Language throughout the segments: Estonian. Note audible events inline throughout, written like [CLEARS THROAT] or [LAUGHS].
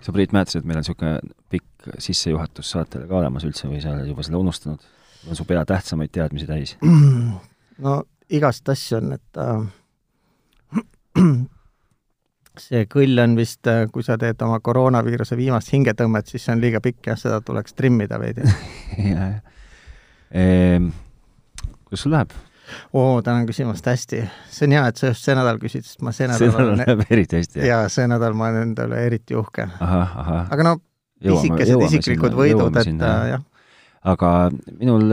sa, Priit, mäletasid, et meil on niisugune pikk sissejuhatus saatele ka olemas üldse või sa oled juba selle unustanud? on su pea tähtsamaid teadmisi täis? [CLEARS THROAT] no igast asju on, et äh, [CLEARS THROAT] see kõll on vist, äh, kui sa teed oma koroonaviiruse viimast hingetõmmet, siis see on liiga pikk ja seda tuleks trimmida veidi [LAUGHS] jah. Ehm, kuidas sul läheb? Oo, tänan küsimast, hästi. see on hea, et sa just see nädal küsid, sest ma see nädal see nädal läheb eriti hästi, jaa, see nädal ma olen enda üle eriti uhke. aga no pisikesed isiklikud sinna, võidud, et äh, jah. aga minul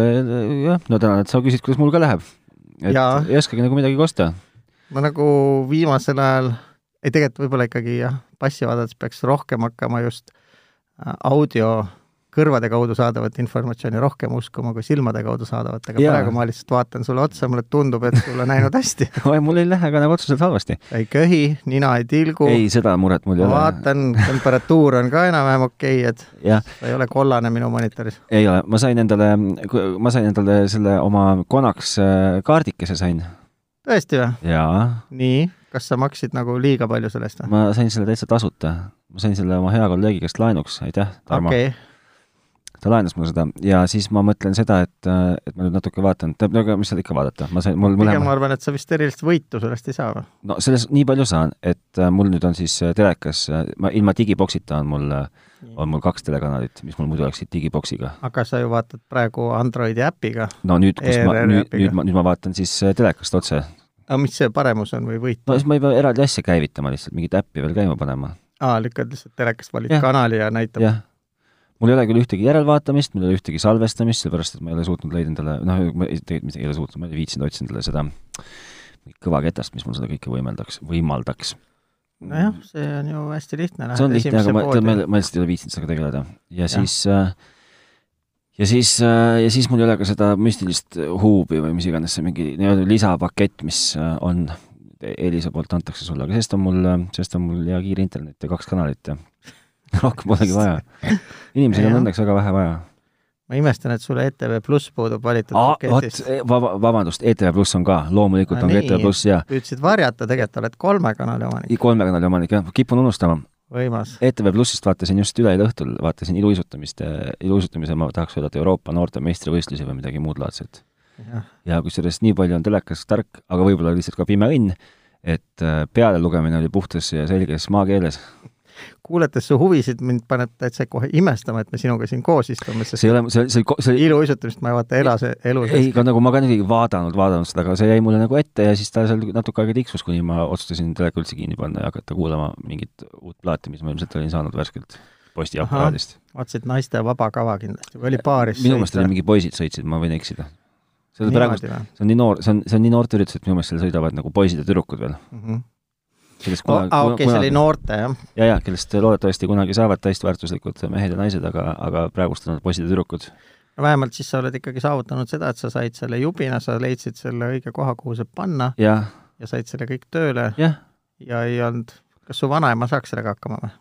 jah, no tänan, et sa küsid, kuidas mul ka läheb. et ja. ei oskagi nagu midagi kosta. ma nagu viimasel ajal ei, tegelikult võib-olla ikkagi jah, passi vaadates peaks rohkem hakkama just äh, audio kõrvade kaudu saadavat informatsiooni rohkem uskuma kui silmade kaudu saadavat, aga Jaa. praegu ma lihtsalt vaatan sulle otsa, mulle tundub, et sul on läinud hästi [LAUGHS] mul ei lähe ka nagu otseselt halvasti. ei köhi, nina ei tilgu. ei, seda muret mul ei ole. vaatan, temperatuur on ka enam-vähem okei okay,, et ja. ei ole kollane minu monitoris. ei ole, ma sain endale, ma sain endale selle oma Konax äh, kaardikese sain. tõesti või? jaa. nii? kas sa maksid nagu liiga palju selle eest või? ma sain selle täitsa tasuta. ma sain selle oma hea kolleegi käest laenuks, aitäh, Tarmo okay.. Ta laenas mulle seda ja siis ma mõtlen seda, et, et ma nüüd natuke vaatan, tähendab, aga mis seal ikka vaadata, ma sain, mul pigem mõlema... ma arvan, et sa vist erilist võitu sellest ei saa või? no sellest nii palju saan, et äh, mul nüüd on siis äh, telekas, äh, ma ilma digiboksita on mul on mul kaks telekanalit, mis mul muidu oleksid digiboksiga. aga sa ju vaatad praegu Androidi äpiga. no nüüd, kus ma, nüüd, nüüd ma, nüüd ma vaatan siis telekast otse aga mis see paremus on või võit? no siis ma ei pea eraldi asja käivitama lihtsalt, mingit äppi veel käima panema. aa, lükkad lihtsalt telekast, valid ja. kanali ja näitab? jah. Mul ei ole küll ühtegi järelvaatamist, mul ei ole ühtegi salvestamist, sellepärast et ma ei ole suutnud leida endale, noh, ma tegelikult mitte ei ole suutnud, ma ei viitsinud otsida endale seda kõva ketast, mis mul seda kõike võimeldaks, võimaldaks. nojah, see on ju hästi lihtne. see on lihtne, aga ma, ma, ma lihtsalt ei ole viitsinud sellega tegeleda. ja, ja siis äh, ja siis, äh, ja siis mul ei ole ka seda müstilist huubi või mis iganes see mingi nii-öelda lisapakett, mis äh, on, Elisa poolt antakse sulle, aga sellest on mul, sellest on mul hea kiire internet ja kaks kanalit ja [LAUGHS] rohkem polegi vaja. inimesel on õnneks väga vähe vaja. ma imestan, et sul ETV Pluss puudub valitud paketist. E, vaba, vabandust, ETV Pluss on ka, loomulikult no, on ka ETV Pluss ja püüdsid varjata, tegelikult oled kolme kanali omanik. kolme kanali omanik, jah, kipun unustama võimas. ETV Plussist vaatasin just üleeile õhtul, vaatasin iluuisutamist, iluuisutamise, ma tahaks öelda, et Euroopa noorte meistrivõistlusi või midagi muud laadset. ja, ja kusjuures nii palju on telekas tark, aga võib-olla lihtsalt ka pime õnn, et äh, pealelugemine oli puhtas ja selges maakeeles kuulates su huvisid, mind paneb täitsa kohe imestama, et me sinuga siin koos istume, sest see ei ole, see, see, see iluuisutamist ma ei vaata elas, elu ei, aga nagu ma ka niimoodi vaadanud, vaadanud seda, aga see jäi mulle nagu ette ja siis ta seal natuke aega tiksus, kuni ma otsustasin teleka üldse kinni panna ja hakata kuulama mingit uut plaati, mis ma ilmselt olin saanud värskelt postiaparaadist. vaatasid naiste vaba kava kindlasti või oli paaris? minu meelest oli mingi poisid sõitsid, ma võin eksida. see on praegu, see on nii noor, see on, see on nii noorte üritus, et minu meelest seal sõidavad nagu poisid ja tüdrukud veel mm. -hmm kellest kunagi oh, okei okay,, see oli noorte, jah? ja, ja kellest loodetavasti kunagi saavad täisväärtuslikud mehed ja naised, aga, aga praegust on nad poisid ja tüdrukud. no vähemalt siis sa oled ikkagi saavutanud seda, et sa said selle jubina, sa leidsid selle õige koha, kuhu see panna ja, ja said selle kõik tööle ja, ja ei olnud, kas su vanaema saaks sellega hakkama või?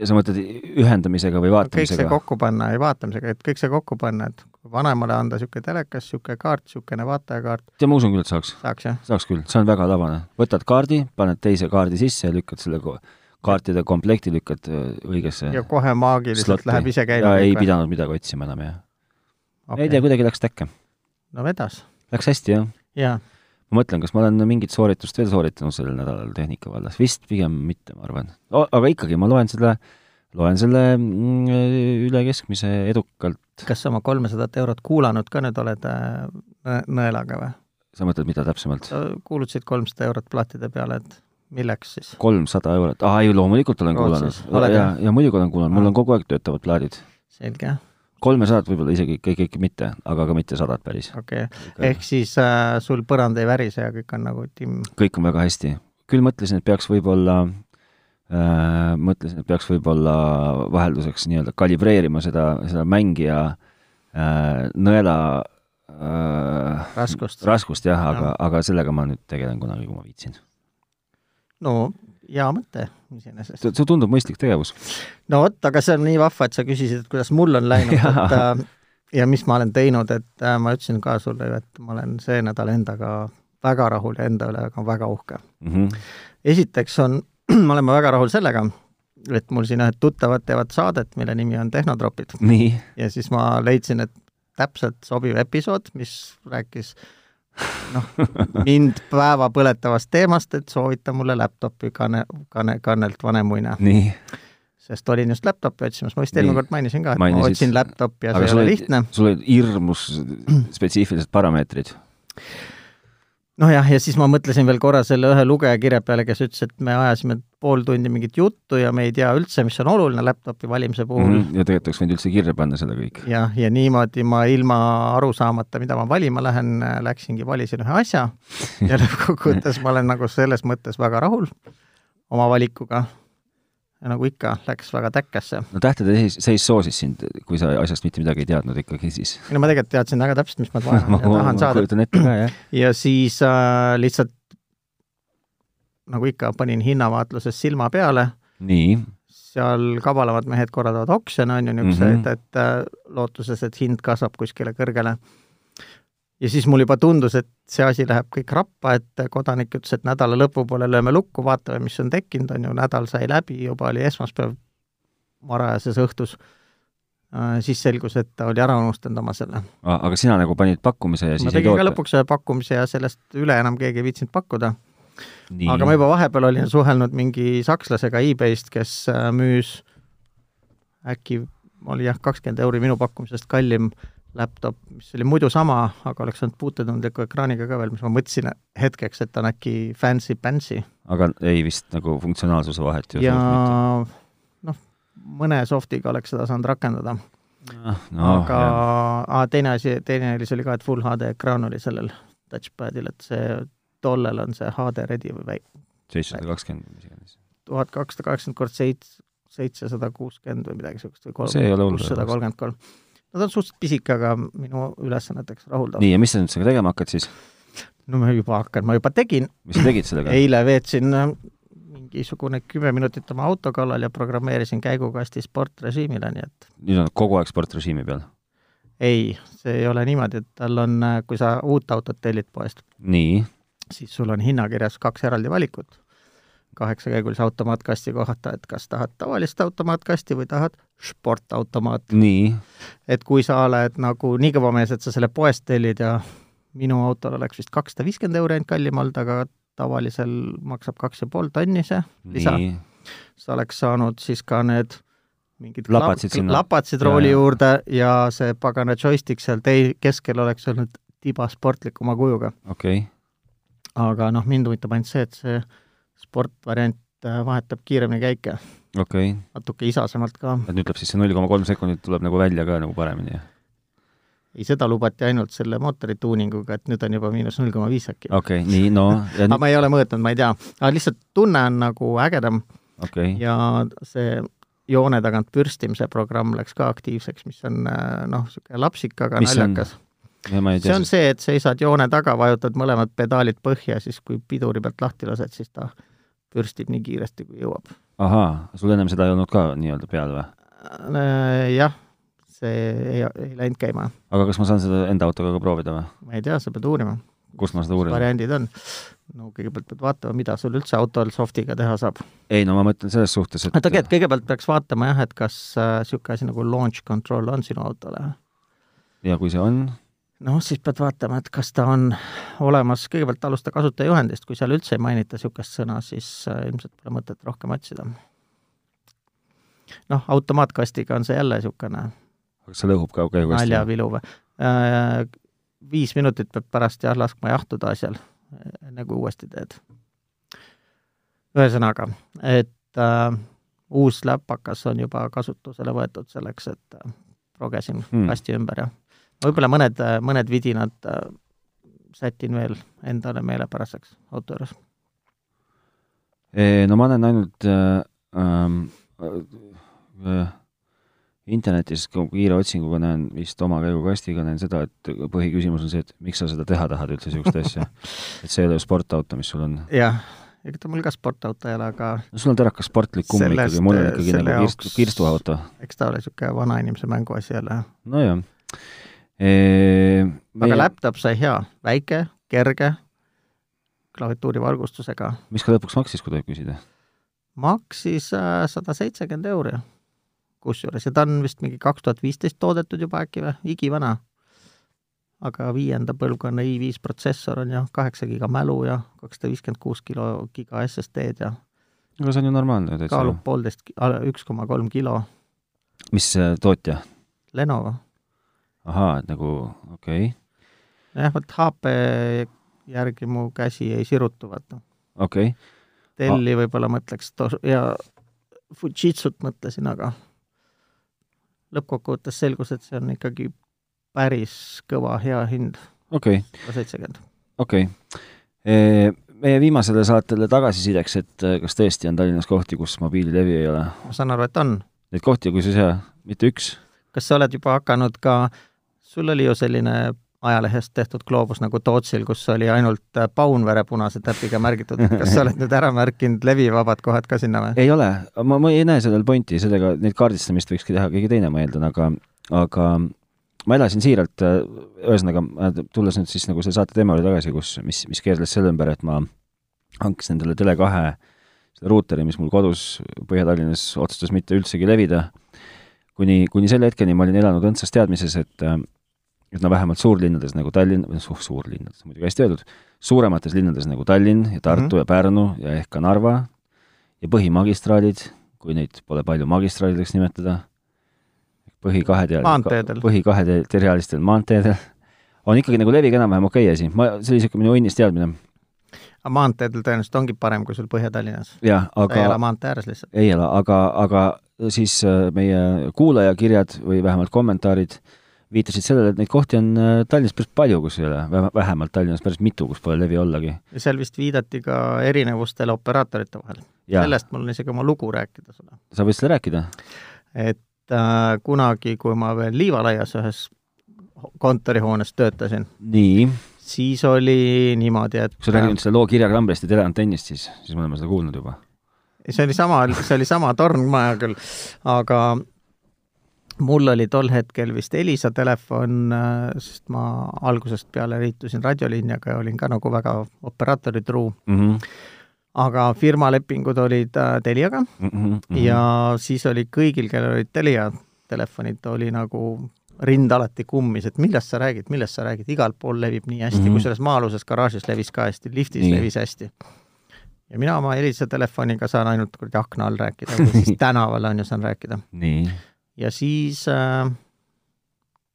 ja sa mõtled ühendamisega või vaatamisega? kõik see kokku panna, ei vaatamisega, et kõik see kokku panna, et kui vanaemale anda niisugune telekas, niisugune kaart, niisugune vaatajakaart. tead, ma usun küll, et saaks. saaks, jah? saaks küll, see on väga tabane. võtad kaardi, paned teise kaardi sisse ja lükkad selle kaartide komplekti lükkad äh, õigesse ja kohe maagiliselt slotti. läheb ise käima. ja ei või? pidanud midagi otsima enam, jah okay.. ei tea, kuidagi läks täkke. no vedas. Läks hästi, jah? jaa ma mõtlen, kas ma olen mingit sooritust veel sooritanud sellel nädalal tehnika vallas, vist pigem mitte, ma arvan. aga ikkagi, ma loen selle, loen selle mm, üle keskmise edukalt. kas sa oma kolmesadat eurot kuulanud ka nüüd oled äh, nõelaga või? sa mõtled, mida täpsemalt? sa kuulutasid kolmsada eurot plaatide peale, et milleks siis? kolmsada eurot, aa ei, loomulikult olen kuulanud. ja, ja muidugi olen kuulanud, mul on kogu aeg töötavad plaadid. selge kolmesadat võib-olla isegi kõik, kõik mitte, aga ka mitte sadat päris. okei okay., ehk siis äh, sul põrand ei värise ja kõik on nagu timm? kõik on väga hästi. küll mõtlesin, et peaks võib-olla äh,, mõtlesin, et peaks võib-olla vahelduseks nii-öelda kalibreerima seda, seda mängija äh, nõela äh, raskust, raskust jah, aga, aga sellega ma nüüd tegelen kunagi, kui ma viitsin. no hea mõte iseenesest. see tundub mõistlik tegevus. no vot, aga see on nii vahva, et sa küsisid, et kuidas mul on läinud, et [LAUGHS] äh, ja mis ma olen teinud, et äh, ma ütlesin ka sulle ju, et ma olen see nädal endaga väga rahul ja enda üle ka väga uhke mm. -hmm. esiteks on, [CLEARS THROAT] me oleme väga rahul sellega, et mul siin ühed tuttavad teevad saadet, mille nimi on Tehnotropid ja siis ma leidsin, et täpselt sobiv episood, mis rääkis noh, [LAUGHS] mind päeva põletavast teemast, et soovita mulle laptopi kanne, kanne, kannelt vanemuine. nii. sest olin just laptopi otsimas, ma vist eelmine kord mainisin ka, et Mainisid. ma otsin laptopi ja Aga see ei ole lihtne. sul olid hirmus spetsiifilised parameetrid. Nojah, ja siis ma mõtlesin veel korra selle ühe lugejakirja peale, kes ütles, et me ajasime pool tundi mingit juttu ja me ei tea üldse, mis on oluline laptopi valimise puhul. Mm -hmm. ja tegelikult oleks võinud üldse kirja panna seda kõik. jah, ja niimoodi ma ilma aru saamata, mida ma valima lähen, läksingi, valisin ühe asja [LAUGHS] ja lõppkokkuvõttes ma olen nagu selles mõttes väga rahul oma valikuga. Nagu ikka, läks väga täkkesse. no tähtede seis, seis soosis sind, kui sa asjast mitte midagi ei teadnud ikkagi siis. no ma tegelikult teadsin väga täpselt, mis ma [LAUGHS] vajan ja tahan saada. kujutan ette ka, jah. [CLEARS THROAT] ja siis äh, lihtsalt nagu ikka, panin hinnavaatluses silma peale nii, seal kabalamad mehed korraldavad oksjone, on ju, niisuguseid mm, Mhm. -hmm. et äh, lootuses, et hind kasvab kuskile kõrgele. Ja siis mul juba tundus, et see asi läheb kõik rappa, et kodanik ütles, et nädala lõpupoole lööme lukku, vaatame, mis on tekkinud, on ju, nädal sai läbi, juba oli esmaspäev varajases õhtus äh, siis selgus, et ta oli ära unustanud oma selle. aga sina nagu panid pakkumise ja ma siis ei tegin ka lõpuks ühe pakkumise ja sellest üle enam keegi ei viitsinud pakkuda. Aga ma juba vahepeal olin suhelnud mingi sakslasega e-base'ist, kes äh, müüs äkki oli jah, kakskümmend euri minu pakkumisest kallim laptop, mis oli muidu sama, aga oleks olnud puutetundliku ekraaniga ka veel, mis ma mõtlesin hetkeks, et on äkki fancy-pantsy aga ei vist nagu funktsionaalsuse vahet ju ja noh, mõne soft'iga oleks seda saanud rakendada mitte. no, no, aga aa, teine asi, teine see oli ka, et full HD ekraan oli sellel touchpadil, et see, tollel on see HD ready või väik-, seitsesada kakskümmend, mis iganes. tuhat kakssada kaheksakümmend kord seits-, seitsesada kuuskümmend või midagi niisugust või kolm, kuussada kolmkümmend kolm. No ta on suhteliselt pisike, aga minu ülesanneteks rahuldav. nii, ja mis sa nüüd sellega tegema hakkad siis? no ma juba hakkan, ma juba tegin, mis sa tegid sellega? eile veetsin äh, mingisugune kümme minutit oma auto kallal ja programmeerisin käigukasti sportrežiimile, nii et nüüd on kogu aeg sportrežiimi peal? ei, see ei ole niimoodi, et tal on, kui sa uut autot tellid poest, siis sul on hinnakirjas kaks eraldi valikut. Kaheksakäigulise automaatkasti kohta, et kas tahad tavalist automaatkasti või tahad sportautomaati. nii, et kui sa oled nagu nii kõva mees, et sa selle poest tellid ja minu autol oleks vist kakssada viiskümmend euri ainult kallim olnud, aga tavalisel maksab kaks ja pool tonni see lisa. sa oleks saanud siis ka need mingid Lapatsid sinna. lapatsid rooli ja. juurde ja see pagana joystick seal tei-, keskel oleks olnud tiba sportlikuma kujuga. okei okay. aga noh, mind huvitab ainult see, et see sportvariant äh, vahetab kiiremini käike, okei okay., natuke isasemalt ka. et nüüd tuleb siis see null koma kolm sekundit tuleb nagu välja ka nagu paremini, jah? ei, seda lubati ainult selle mootori tuuninguga, et nüüd on juba miinus null koma viis äkki. okei okay,, nii, no ja aga nüüd, ma ei ole mõõtnud, ma ei tea, aga lihtsalt tunne on nagu ägedam okay., ja see joone tagant pürstimise programm läks ka aktiivseks, mis on äh, noh, niisugune lapsik, aga Mis naljakas. see on see, et seisad joone taga, vajutad mõlemad pedaalid põhja, siis kui piduri pealt lahti lased, siis ta pürstib nii kiiresti, kui jõuab. ahaa, sul ennem seda ei olnud ka nii-öelda peal või? Äh, jah, see ei, ei läinud käima. aga kas ma saan seda enda autoga ka proovida või? ma ei tea, sa pead uurima, kust ma seda uurin? variandid on. no kõigepealt pead vaatama, mida sul üldse autol softiga teha saab. ei no ma mõtlen selles suhtes, et tegelikult kõigepealt peaks vaatama jah, et kas niisugune äh, asi nagu launch control on sinu autole ja kui see on, noh, siis pead vaatama, et kas ta on olemas, kõigepealt alusta kasutajajuhendist, kui seal üldse ei mainita niisugust sõna, siis äh, ilmselt pole mõtet rohkem otsida. noh, automaatkastiga on see jälle niisugune kas see lõhub ka käigukasti? naljavilu või äh, viis minutit peab pärast jah, laskma jahtuda asjal, enne kui uuesti teed. ühesõnaga, et äh, uus läpakas on juba kasutusele võetud selleks, et äh, progesin hmm. kasti ümber ja võib-olla mõned, mõned vidinad äh, sätin veel endale meelepäraseks auto juures. no ma olen ainult äh, ähm, äh, internetis kui kiire otsinguga näen vist oma käigukastiga näen seda, et põhiküsimus on see, et miks sa seda teha tahad üldse, niisugust asja. [LAUGHS] et see ei ole ju sportauto, mis sul on. jah, ega ta mul ka sportauto ei ole, aga no sul on terakas sportlik kumm ikkagi, mul on ikkagi selle nagu kirstu, kirstuauto. eks ta ole niisugune vanainimese mänguasi jälle. nojah aga laptop sai hea, väike, kerge, klaviatuuri valgustusega. mis ka lõpuks maksis, kui tohib küsida? maksis äh, sada seitsekümmend euri kusjuures ja ta on vist mingi kaks tuhat viisteist toodetud juba äkki või, igivana. aga viienda põlvkonna i5 protsessor on ja kaheksa giga mälu ja kakssada viiskümmend kuus kilo giga SSD-d ja aga see on ju normaalne täitsa. kaalub poolteist, üks koma kolm kilo. mis äh, tootja? Lenovo. Ahaa, et nagu okei okay.. jah, vot HP järgi mu käsi ei sirutu, vaata. okei okay.. Delli võib-olla mõtleks tos- ja Fujitsut mõtlesin, aga lõppkokkuvõttes selgus, et see on ikkagi päris kõva, hea hind. okei okay.. seitsekümmend. okei okay. meie viimasele saatele tagasisideks, et äh, kas tõesti on Tallinnas kohti, kus mobiililevi ei ole? ma saan aru, et on. Neid kohti kusjuures hea, mitte üks. kas sa oled juba hakanud ka, sul oli ju selline ajalehest tehtud gloobus nagu Tootsil, kus oli ainult äh, Paunvere punase täpiga märgitud, kas sa oled nüüd ära märkinud levivabad kohad ka sinna või? ei ole, ma, ma ei näe sellel pointi, sellega, neid kaardistamist võikski teha keegi teine, ma eeldan, aga, aga ma elasin siiralt, äh, ühesõnaga, tulles nüüd siis nagu selle saate teema juurde tagasi, kus, mis, mis keerles selle ümber, et ma hankisin endale Tele2 seda ruuteri, mis mul kodus Põhja-Tallinnas otsustas mitte üldsegi levida, kuni, kuni selle hetkeni ma olin elanud õndsas teadmises, et äh, et no vähemalt suurlinnades nagu Tallinn, või noh, suurlinnades, muidugi hästi öeldud, suuremates linnades nagu Tallinn ja Tartu mm -hmm. ja Pärnu ja ehk ka Narva ja põhimagistraalid, kui neid pole palju magistraalideks nimetada, põhi kaheteal-, põhi kahetealistel maanteedel, on ikkagi nagu leviga enam-vähem okei okay asi, ma, see oli niisugune minu õnnis teadmine. aga maanteedel tõenäoliselt ongi parem kui sul Põhja-Tallinnas? aga sa ei ela maantee ääres lihtsalt? ei ela, aga, aga siis äh, meie kuulajakirjad või vähemalt kommentaarid äh, viitasid sellele, et neid kohti on äh, Tallinnas päris palju, kus ei ole, vähemalt Tallinnas päris mitu, kus pole levi ollagi. ja seal vist viidati ka erinevustele operaatorite vahel. sellest mul on isegi oma lugu rääkida sulle. sa võid seda rääkida? et äh, kunagi, kui ma veel Liivalaias ühes kontorihoones töötasin, nii? siis oli niimoodi, et kui sa räägid nüüd selle loo kirjaklambrist ja teleantennist, siis, siis me oleme seda kuulnud juba. see oli sama, see oli sama tornmaja küll, aga mul oli tol hetkel vist Elisa telefon, äh, sest ma algusest peale liitusin Radioliiniaga ja olin ka nagu väga operaatori truu mm. -hmm. aga firma lepingud olid äh, Teliaga mm -hmm. ja siis oli kõigil, kellel olid Telia telefonid, oli nagu rind alati kummis, et millest sa räägid, millest sa räägid, igal pool levib nii hästi mm -hmm., kusjuures maa-aluses garaažis levis ka hästi, liftis nii. levis hästi. ja mina oma Elisa telefoniga saan ainult kuradi akna all rääkida siis [LAUGHS] tänaval on ju, saan rääkida. nii ja siis äh,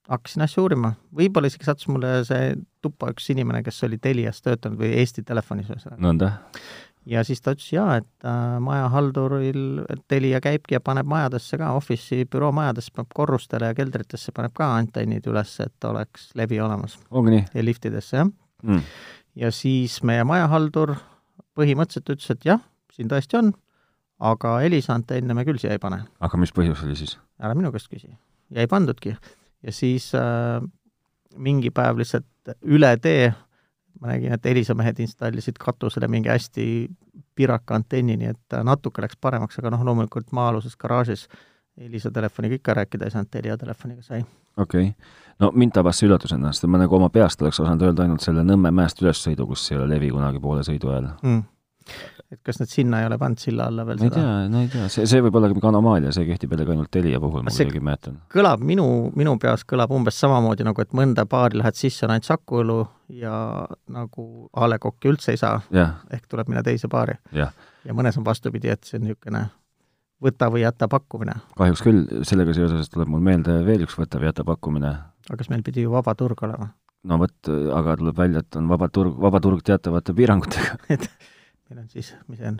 hakkasin asja uurima, võib-olla isegi sattus mulle see tuppa üks inimene, kes oli Telias töötanud või Eesti Telefonis ühesõnaga. nõnda. ja siis ta ütles jaa, et äh, majahalduril Telia käibki ja paneb majadesse ka, Office'i büroo majadesse paneb korrustele ja keldritesse paneb ka antennid üles, et oleks levi olemas. ongi nii? ja liftidesse, jah mm.. ja siis meie majahaldur põhimõtteliselt ütles, et jah, siin tõesti on, aga Elisa antenne me küll siia ei pane. aga mis põhjus oli siis? ära minu käest küsi. ja ei pandudki. ja siis äh, mingi päev lihtsalt üle tee ma nägin, et Elisa mehed installisid katusele mingi hästi piraka antenni, nii et natuke läks paremaks, aga noh, loomulikult maa-aluses garaažis Elisa telefoniga ikka rääkida ei saanud, Telia telefoniga sai. okei okay., no mind tabas see üllatusena, sest ma nagu oma peast oleks osanud öelda ainult selle Nõmme mäest ülessõidu, kus ei ole levi kunagi poole sõidu ajal mm et kas nad sinna ei ole pannud silla alla veel ma ei seda? tea, no ei tea, see, see võib olla mingi anomaalia, see kehtib jällegi ainult Telia puhul, ma kuidagi mäletan. kõlab minu, minu peas kõlab umbes samamoodi nagu, et mõnda baari lähed sisse, on ainult Saku Õlu ja nagu A Le Coq'i üldse ei saa, ehk tuleb minna teise baari. ja mõnes on vastupidi, et see on niisugune võta või jäta pakkumine. kahjuks küll, sellega seoses tuleb mul meelde veel üks võta või jäta pakkumine. aga kas meil pidi ju vaba turg olema? no vot, aga tuleb välja, et on vaba turg, vaba turg teatavate piirangutega [LAUGHS] meil on siis, mis see on,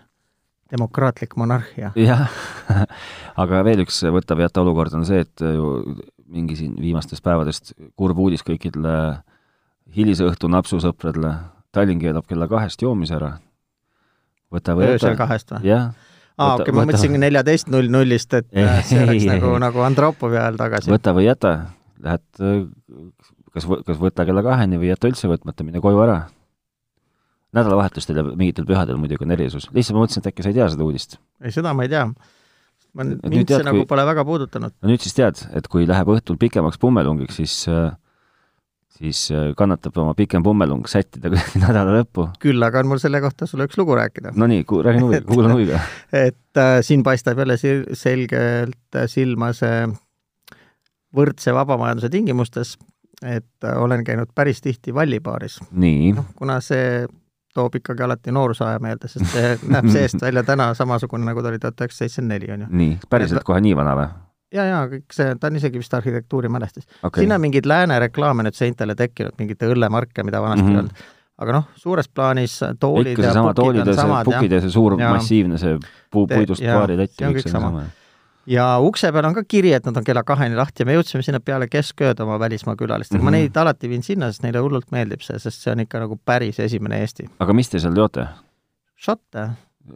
demokraatlik monarhia. jah [LAUGHS] aga veel üks võta-veata olukord on see, et ju mingi siin viimastest päevadest kurb uudis kõikidele hilisõhtu napsusõpradele, Tallinn keelab kella kahest joomise ära. võta või jäta. öösel kahest või? jah. aa, okei, ma mõtlesin neljateist null nullist, et [LAUGHS] ei, see oleks ei, nagu, nagu Andropovi ajal tagasi. võta või jäta, lähed kas, kas võta kella kaheni või jäta üldse võtmata, mine koju ära nädalavahetustel ja mingitel pühadel muidugi on erisus. lihtsalt ma mõtlesin, et äkki sa ei tea seda uudist? ei, seda ma ei tea. ma, mind see nagu kui... pole väga puudutanud. no nüüd siis tead, et kui läheb õhtul pikemaks pummelungiks, siis äh, siis äh, kannatab oma pikem pummellung sättida kuidagi [LAUGHS] nädala lõppu. küll aga on mul selle kohta sulle üks lugu rääkida. Nonii, räägin huviga, kuulan huviga. [LAUGHS] et äh, siin paistab jälle sil-, selgelt silma see võrdse vabamajanduse tingimustes, et äh, olen käinud päris tihti vallipaaris. nii noh, kuna see toob ikkagi alati noorusaja meelde, sest see [LAUGHS] näeb seest välja täna samasugune, nagu ta oli tuhat üheksasada seitsekümmend neli, on ju. nii, päriselt kohe nii vana või? ja, ja kõik see, ta on isegi vist arhitektuurimälestis okay.. siin on mingeid lääne reklaame nüüd seintele tekkinud, mingite õllemarke, mida vanasti ei mm -hmm. olnud. aga noh, suures plaanis toolid ikka seesama toolid ja see pukid ja see suur ja, massiivne see puu, puidust paaritätt ja kõik see on sama, sama ja ukse peal on ka kiri, et nad on kella kaheni lahti ja me jõudsime sinna peale keskööd oma välismaa külalistega mm, -hmm. ma neid alati viin sinna, sest neile hullult meeldib see, sest see on ikka nagu päris esimene Eesti. aga mis te seal joote? Šotte.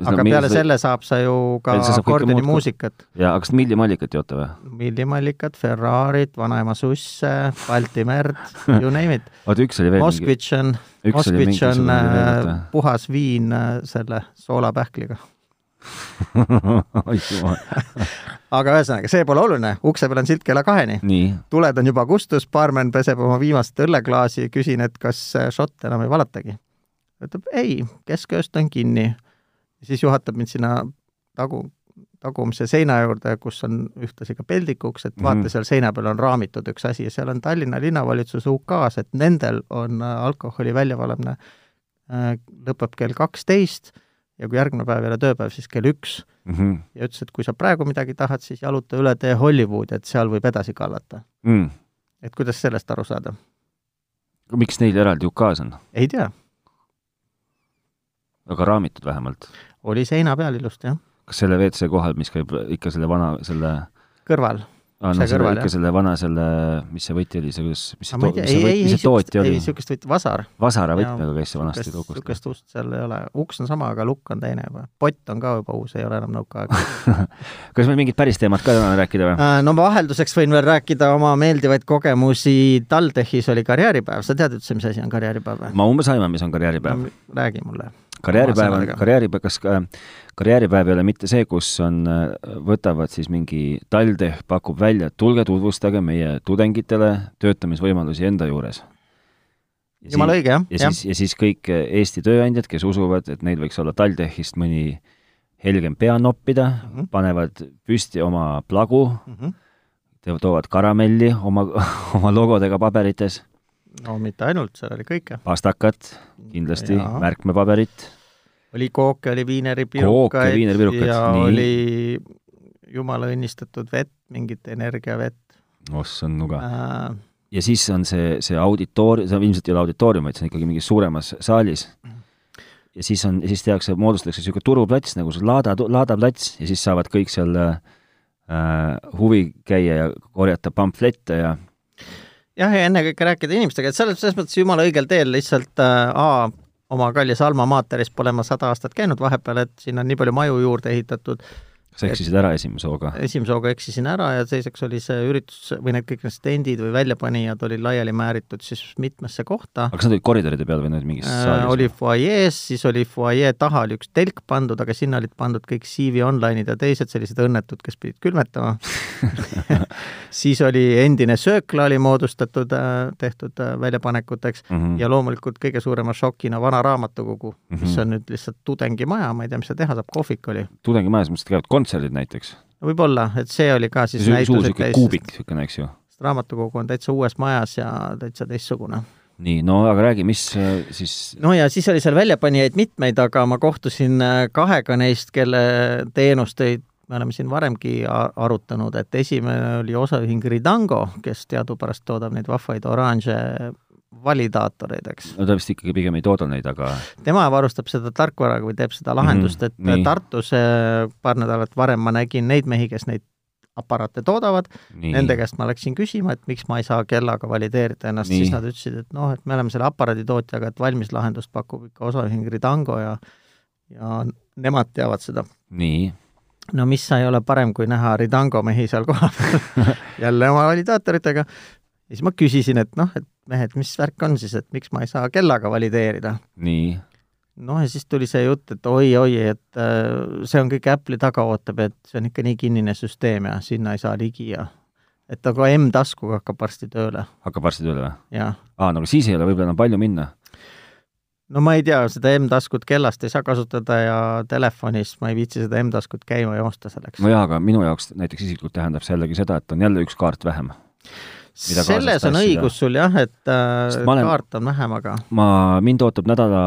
aga no, peale selle saab sa ju ka akordioni muusikat. jaa, aga kas millimallikat joote või? millimallikat, Ferrarit, vanaema susse, Balti merd, [LAUGHS] you name it. oota, üks oli veel Moskvitš on, Moskvitš on äh, puhas viin äh, selle soolapähkliga [LAUGHS] [LAUGHS] aga ühesõnaga, see pole oluline, ukse peal on silt kella kaheni. tuled on juba kustus, baarmen peseb oma viimast õlleklaasi, küsin, et kas šott enam ei valatagi. ütleb ei, keskööst on kinni. siis juhatab mind sinna tagu, tagumise seina juurde, kus on ühtlasi ka peldikuks, et vaata mm, -hmm. seal seina peal on raamitud üks asi ja seal on Tallinna linnavalitsuse UK-s, et nendel on alkoholi väljavalamine äh, lõpeb kell kaksteist ja kui järgmine päev ei ole tööpäev, siis kell üks mm. -hmm. ja ütles, et kui sa praegu midagi tahad, siis jaluta üle tee Hollywoodi, et seal võib edasi kallata mm.. et kuidas sellest aru saada? miks neil eraldi UK-s on? ei tea. aga raamitud vähemalt? oli seina peal ilusti, jah. kas selle WC kohal, mis käib ikka selle vana, selle kõrval aa, no selle, ikka selle vana selle, mis see võti oli, see kuidas, mis see, mis see, mis see tootja oli? ei, niisugust võti, Vasar. Vasara võtmega käis see vanasti lukust. niisugust ust seal ei ole, uks on sama, aga lukk on teine juba. pott on ka juba uus, ei ole enam nõukaaeg [LAUGHS] kas meil mingid päris teemad ka täna rääkida või? Äh, no vahelduseks võin veel rääkida oma meeldivaid kogemusi, TalTechis oli karjääripäev, sa tead üldse, mis asi on karjääripäev või? ma umbes aiman, mis on karjääripäev no,. räägi mulle karjääripäev on, karjääripäev, kas karjääripäev ei ole mitte see, kus on, võtavad siis mingi, TalTech pakub välja, et tulge tutvustage meie tudengitele töötamisvõimalusi enda juures. jumala õige, jah. ja siis, ja siis kõik Eesti tööandjad, kes usuvad, et neil võiks olla TalTechist mõni helgem pea noppida mm, -hmm. panevad püsti oma plagu mm, -hmm. toovad karamelli oma, [LAUGHS] oma logodega paberites no mitte ainult, seal oli kõike. pastakat, kindlasti, märkmepaberit. oli kooke, oli viineripirukaid ja nii. oli jumala õnnistatud vett, mingit energiavett. ossa nuga äh,. ja siis on see, see auditoor-, see ilmselt ei ole auditoorium, vaid see on ikkagi mingis suuremas saalis. ja siis on, siis tehakse, moodustatakse niisugune turuplats, nagu see Laada, Laadaplats ja siis saavad kõik seal äh, huvi käia ja korjata pamflette ja jah, ja ennekõike rääkida inimestega, et selles, selles mõttes jumala õigel teel lihtsalt äh, A, oma kallis Alma Materis pole ma sada aastat käinud vahepeal, et siin on nii palju maju juurde ehitatud sa eksisid ära esimese hooga? esimese hooga eksisin ära ja teiseks oli see üritus või need kõik need stendid või väljapanijad olid laiali määritud siis mitmesse kohta. aga kas nad olid koridoride peal või nad mingis äh, saalis? oli fuajees, siis oli fuajee taha oli üks telk pandud, aga sinna olid pandud kõik CV Online'id ja teised sellised õnnetud, kes pidid külmetama [LAUGHS] siis oli endine söökla oli moodustatud, äh, tehtud äh, väljapanekuteks mm -hmm. ja loomulikult kõige suurema šokina vana raamatukogu mm, -hmm. mis on nüüd lihtsalt tudengimaja, ma ei tea, mis seal teha saab, kohvik oli. tudengimajas, mis käivad kontserdid näiteks? võib-olla, et see oli ka siis see suur niisugune kuubik niisugune, eks ju? raamatukogu on täitsa uues majas ja täitsa teistsugune. nii, no aga räägi, mis äh, siis no ja siis oli seal väljapanijaid mitmeid, aga ma kohtusin äh, kahega neist, kelle teenusteid me oleme siin varemgi arutanud, et esimene oli osaühing Ridango, kes teadupärast toodab neid vahvaid oranže validaatoreid, eks. no ta vist ikkagi pigem ei tooda neid, aga tema varustab seda tarkvaraga või teeb seda lahendust mm, -hmm. et nii. Tartus äh, paar nädalat varem ma nägin neid mehi, kes neid aparaate toodavad, nende käest ma läksin küsima, et miks ma ei saa kellaga valideerida ennast, siis nad ütlesid, et noh, et me oleme selle aparaaditootjaga, et valmis lahendust pakub ikka osaühing Ridango ja ja nemad teavad seda. nii no mis ei ole parem, kui näha Ridango mehi seal kohapeal [LAUGHS] [LAUGHS] jälle oma validaatoritega. ja siis ma küsisin, et noh, et mehed, mis värk on siis, et miks ma ei saa kellaga valideerida? nii? noh, ja siis tuli see jutt, et oi-oi, et äh, see on kõik Apple'i taga ootab, et see on ikka nii kinnine süsteem ja sinna ei saa ligi ja et aga M-taskuga hakkab varsti tööle, hakkab varsti tööle või? aa, no siis ei ole võib-olla enam palju minna. no ma ei tea, seda M-taskut kellast ei saa kasutada ja telefonis ma ei viitsi seda M-taskut käima joosta selleks. no jaa, aga minu jaoks näiteks isiklikult tähendab see jällegi seda, et on jälle üks kaart vähem. Selles on õigus sul jah, et äh, olen- kaart on vähem, aga ma, mind ootab nädala,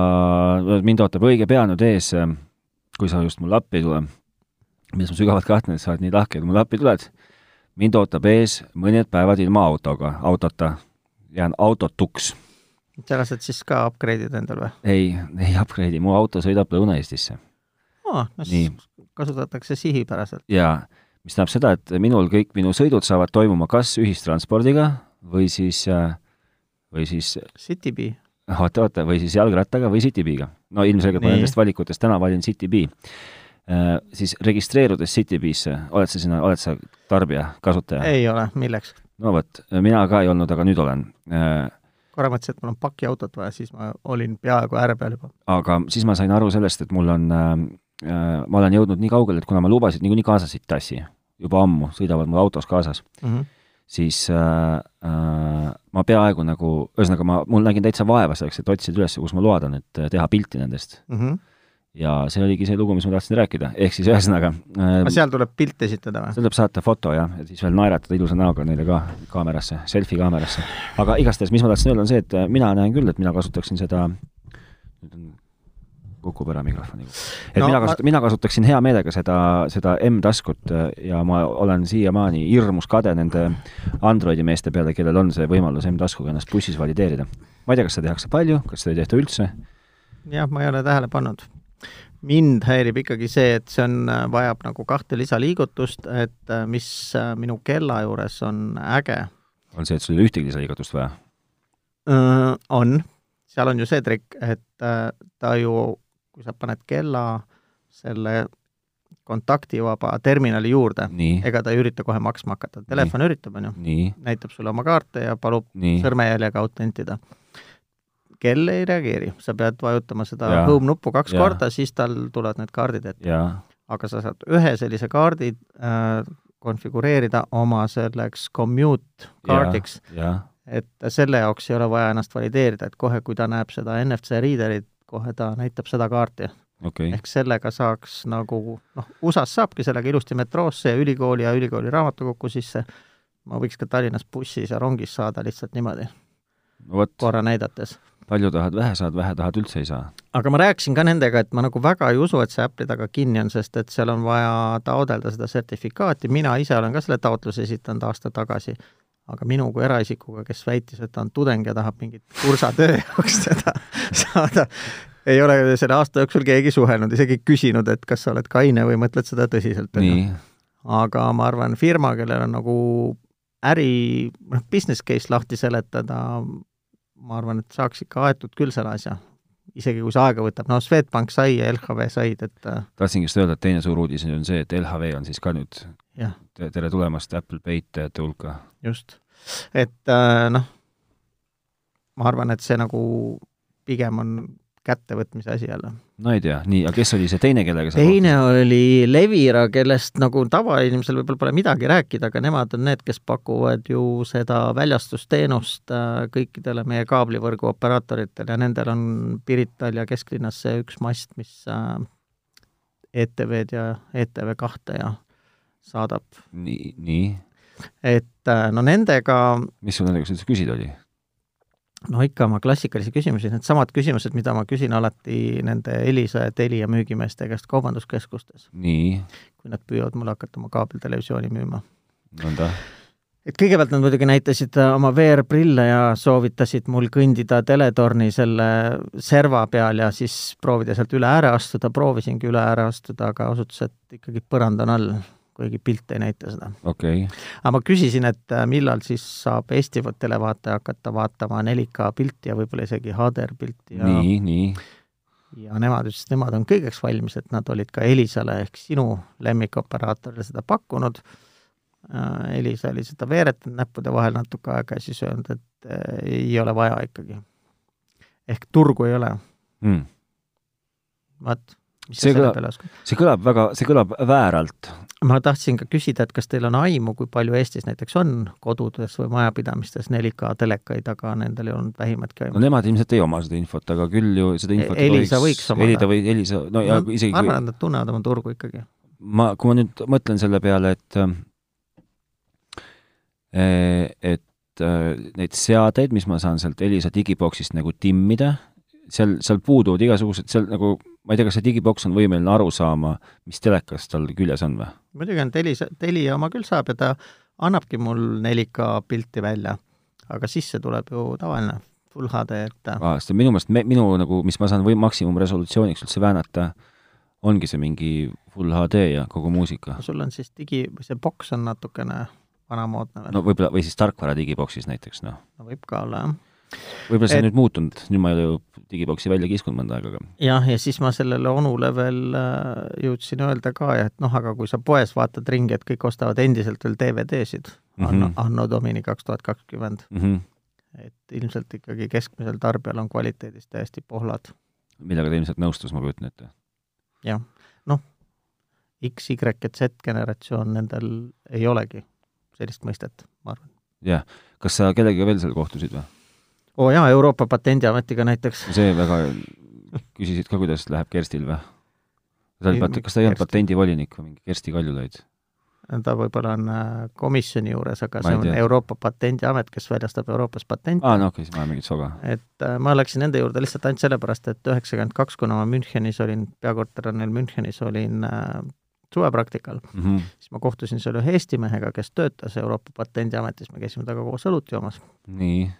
mind ootab õige pea nüüd ees, kui sa just mulle appi ei tule, milles ma sügavalt kahtlen, et sa oled nii lahke, et mulle appi tuled, mind ootab ees mõned päevad ilma autoga, autota, jään autotuks. sellest, et siis ka upgrade'id endal või? Ei, ei upgrade'i, mu auto sõidab Lõuna-Eestisse. Oh,? no siis kasutatakse sihipäraselt. ja mis tähendab seda, et minul kõik minu sõidud saavad toimuma kas ühistranspordiga või siis, või siis Citybee. oota, oota, või siis jalgrattaga või Citybee'ga. no ilmselgelt ma nendest valikutest täna valin Citybee äh, siis registreerudes Citybee'sse, oled sa sinna, oled sa tarbija, kasutaja? ei ole, milleks? no vot, mina ka ei olnud, aga nüüd olen äh,. korra mõtlesin, et mul on pakiautot vaja, siis ma olin peaaegu ääre peal juba. aga siis ma sain aru sellest, et mul on äh,, äh, ma olen jõudnud nii kaugele, et kuna ma lubasin niikuinii kaasas ei tassi, juba ammu sõidavad mul autos kaasas mm. -hmm. siis äh, äh, ma peaaegu nagu, ühesõnaga ma, mul nägin täitsa vaeva selleks, et otsida üles, kus ma load on, et äh, teha pilti nendest. Mm -hmm. ja see oligi see lugu, mis ma tahtsin rääkida, ehk siis ühesõnaga äh, aga seal tuleb pilt esitada või? seal tuleb saata foto jah, ja siis veel naeratada ilusa näoga neile ka kaamerasse, selfie kaamerasse. aga igastahes, mis ma tahtsin öelda, on see, et äh, mina näen küll, et mina kasutaksin seda, kukub ära mikrofoni. et No mina kasut- ma..., mina kasutaksin hea meelega seda, seda M-taskut äh, ja ma olen siiamaani hirmus kade nende Androidi meeste peale, kellel on see võimalus M-taskuga ennast bussis valideerida. ma ei tea, kas seda tehakse palju, kas seda ei tehta üldse, jah, ma ei ole tähele pannud. mind häirib ikkagi see, et see on, vajab nagu kahte lisaliigutust, et äh, mis äh, minu kella juures on äge, on see, et sul ei ole ühtegi lisaliigutust vaja? on, seal on ju see trikk, et äh, ta ju, kui sa paned kella selle kontaktivaba terminali juurde, nii, ega ta ei ürita kohe maksma hakata, telefon üritab, on ju, nii, näitab sulle oma kaarte ja palub nii, sõrmejäljega autentida. kell ei reageeri, sa pead vajutama seda Jaa. home nuppu kaks Jaa. korda, siis tal tulevad need kaardid ette. aga sa saad ühe sellise kaardi äh, konfigureerida oma selleks commute kaardiks, et selle jaoks ei ole vaja ennast valideerida, et kohe, kui ta näeb seda NFC reader'it, kohe ta näitab seda kaarti. okay. ehk sellega saaks nagu noh, USA-s saabki sellega ilusti metroosse ja ülikooli ja ülikooli raamatukokku sisse, ma võiks ka Tallinnas bussis ja rongis saada lihtsalt niimoodi, no korra näidates. palju tahad, vähe saad, vähe tahad, üldse ei saa. aga ma rääkisin ka nendega, et ma nagu väga ei usu, et see Apple'i taga kinni on, sest et seal on vaja taodelda seda sertifikaati, mina ise olen ka selle taotluse esitanud aasta tagasi, aga minu kui eraisikuga, kes väitis, et ta on tudeng ja tahab mingit kursatöö [LAUGHS] jaoks seda saada, ei ole selle aasta jooksul keegi suhelnud, isegi küsinud, et kas sa oled kaine või mõtled seda tõsiselt. aga ma arvan, firma, kellel on nagu äri, noh, business case lahti seletada, ma arvan, et saaks ikka aetud küll selle asja. isegi kui see aega võtab, no Swedbank sai ja LHV said, et äh, tahtsingi just öelda, et teine suur uudis on see, et LHV on siis ka nüüd te- tere tulemast Apple Pay'te hulka. just. Et äh, noh, ma arvan, et see nagu pigem on kättevõtmise asi jälle. no ei tea, nii, aga kes oli see teine, kellega sa teine oli Levira, kellest nagu tavainimesel võib-olla pole midagi rääkida, aga nemad on need, kes pakuvad ju seda väljastusteenust äh, kõikidele meie kaablivõrgu operaatoritele ja nendel on Pirital ja kesklinnas see üks mast, mis äh, ETV-d ja ETV kahte ja saadab. nii, nii, et äh, no nendega, mis sul nendega üldse küsida oli? no ikka oma klassikalisi küsimusi, needsamad küsimused, mida ma küsin alati nende Elisa ja Telia müügimeeste käest kaubanduskeskustes, nii, kui nad püüavad mulle hakata oma kaabeltelevisiooni müüma. Nõnda, et kõigepealt nad muidugi näitasid oma VR-prille ja soovitasid mul kõndida teletorni selle serva peal ja siis proovida sealt üle ääre astuda, proovisingi üle ääre astuda, aga osutus, et ikkagi põrand on all, kuigi pilt ei näita seda. okei okay., aga ma küsisin, et äh, millal siis saab Eesti televaataja hakata vaatama 4K pilti ja võib-olla isegi HDR pilti ja nii, nii, ja nemad ütlesid, et nemad on kõigeks valmis, et nad olid ka Elisale ehk sinu lemmikoperaatorile seda pakkunud. Elisa oli seda veeretanud näppude vahel natuke aega ja siis öelnud, et äh, ei ole vaja ikkagi. ehk turgu ei ole, mm. mis See kõlab- see kõlab väga, see kõlab vääralt, ma tahtsin ka küsida, et kas teil on aimu, kui palju Eestis näiteks on kodudes või majapidamistes 4K telekaid, aga nendel ei olnud vähimatki aimu no nemad ilmselt ei oma seda infot, aga küll ju seda infot E- Elisa võiks omada. Elisa või Elisa, no ja no, isegi ma arvan, et nad tunnevad oma turgu ikkagi. ma, kui ma nüüd mõtlen selle peale, et eh, et eh, neid seadeid, mis ma saan sealt Elisa digiboksist nagu timmida, seal, seal puuduvad igasugused, seal nagu, ma ei tea, kas see digiboks on võimeline aru saama, mis telekas tal küljes on või? muidugi on Telia, Telia oma küll saab ja ta annabki mul 4K pilti välja, aga sisse tuleb ju tavaline full HD, et aa, sest minu meelest me, minu nagu, mis ma saan või maksimumresolutsiooniks üldse väänata, ongi see mingi full HD ja kogu muusika. sul on siis digi, see boks on natukene vanamoodne veel no võib-olla, või siis tarkvara digiboksis näiteks, noh. no võib ka olla, jah. Võib-olla see Et- on nüüd muutunud, nüüd ma ei ole ju digiboksi välja kiskunud mõnda aega, aga jah, ja siis ma sellele onule veel äh, jõudsin öelda ka, et noh, aga kui sa poes vaatad ringi, et kõik ostavad endiselt veel DVD-sid mm, anno Mhm. -hmm. anno Domini kaks tuhat kakskümmend, mm -hmm. et ilmselt ikkagi keskmisel tarbijal on kvaliteedis täiesti pohlad. millega ta ilmselt nõustus, ma kujutan ette. jah, noh, X, Y ja Z generatsioon, nendel ei olegi sellist mõistet, ma arvan. jah, kas sa kellegagi veel seal kohtusid või? Oo jaa, Euroopa Patendiametiga näiteks. see väga, küsisid ka, kuidas läheb Kerstil või? ta oli kas ta ei olnud patendivolinik või mingi Kersti Kaljulaid? ta võib-olla on äh, komisjoni juures, aga see on tea. Euroopa Patendiamet, kes väljastab Euroopas patente. aa, no okei okay,, siis ma olen mingit soga. et äh, ma läksin nende juurde lihtsalt ainult sellepärast, et üheksakümmend kaks, kuna ma Münchenis olin, peakorter on neil Münchenis, olin äh, suvepraktikal, Mm -hmm. siis ma kohtusin seal ühe Eesti mehega, kes töötas Euroopa Patendiametis, me käisime temaga koos õlut joomas. nii,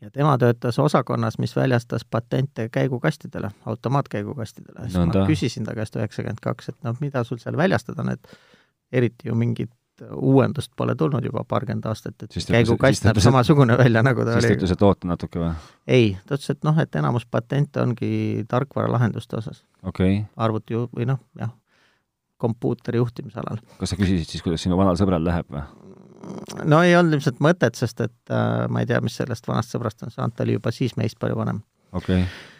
ja tema töötas osakonnas, mis väljastas patente käigukastidele, automaatkäigukastidele. siis Nõnda. ma küsisin ta käest üheksakümmend kaks, et noh, mida sul seal väljastada on, et eriti ju mingit uuendust pole tulnud juba paarkümmend aastat, et Siis ta siis käigukast ta näeb samasugune välja, nagu ta siis ta oli. ütles, et oota natuke või? ei, ta ütles, et noh, et enamus patente ongi tarkvaralahenduste osas, okei okay., arvuti ju, või noh, jah, kompuuteri juhtimisalal. kas sa küsisid siis, kuidas sinu vanal sõbral läheb või? No ei olnud ilmselt mõtet, sest et äh, ma ei tea, mis sellest vanast sõbrast on saanud, ta oli juba siis meist palju vanem. okei okay.,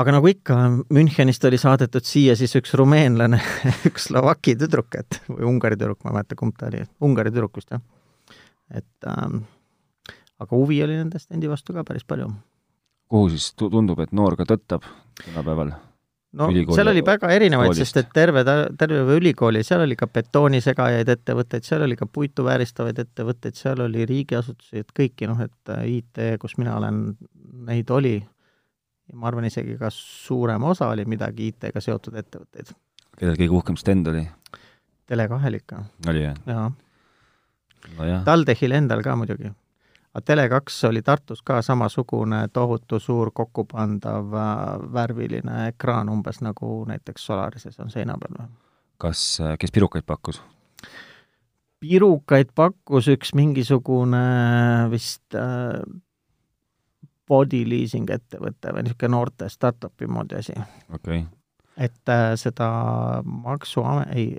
aga nagu ikka, Münchenist oli saadetud siia siis üks rumeenlane, [LAUGHS] üks Slovaki tüdruk, et või Ungari tüdruk, ma ei mäleta, kumb ta oli, Ungari tüdruk vist, jah. et ähm, aga huvi oli nende stendi vastu ka päris palju. kuhu siis tu- tundub, et noor ka tõttab tänapäeval? No Ülikooli seal oli väga erinevaid, sest et terve, terve ülikooli, seal oli ka betoonisegajaid ettevõtteid, seal oli ka puitu vääristavaid ettevõtteid, seal oli riigiasutusi, et kõiki, noh, et äh, IT, kus mina olen, neid oli. ma arvan, isegi ka suurem osa oli midagi IT-ga seotud ettevõtteid. kellel kõige uhkem stend oli? Tele2-l ikka, oli jah? jaa. nojah, TalTechil endal ka muidugi. Aga Tele2 oli Tartus ka samasugune tohutu suur kokkupandav äh, värviline ekraan, umbes nagu näiteks Solarises on seina peal kas, kes pirukaid pakkus? pirukaid pakkus üks mingisugune vist äh, body leasing ettevõte või niisugune noorte startup'i moodi asi. okei okay. et äh, seda maksuame-, ei,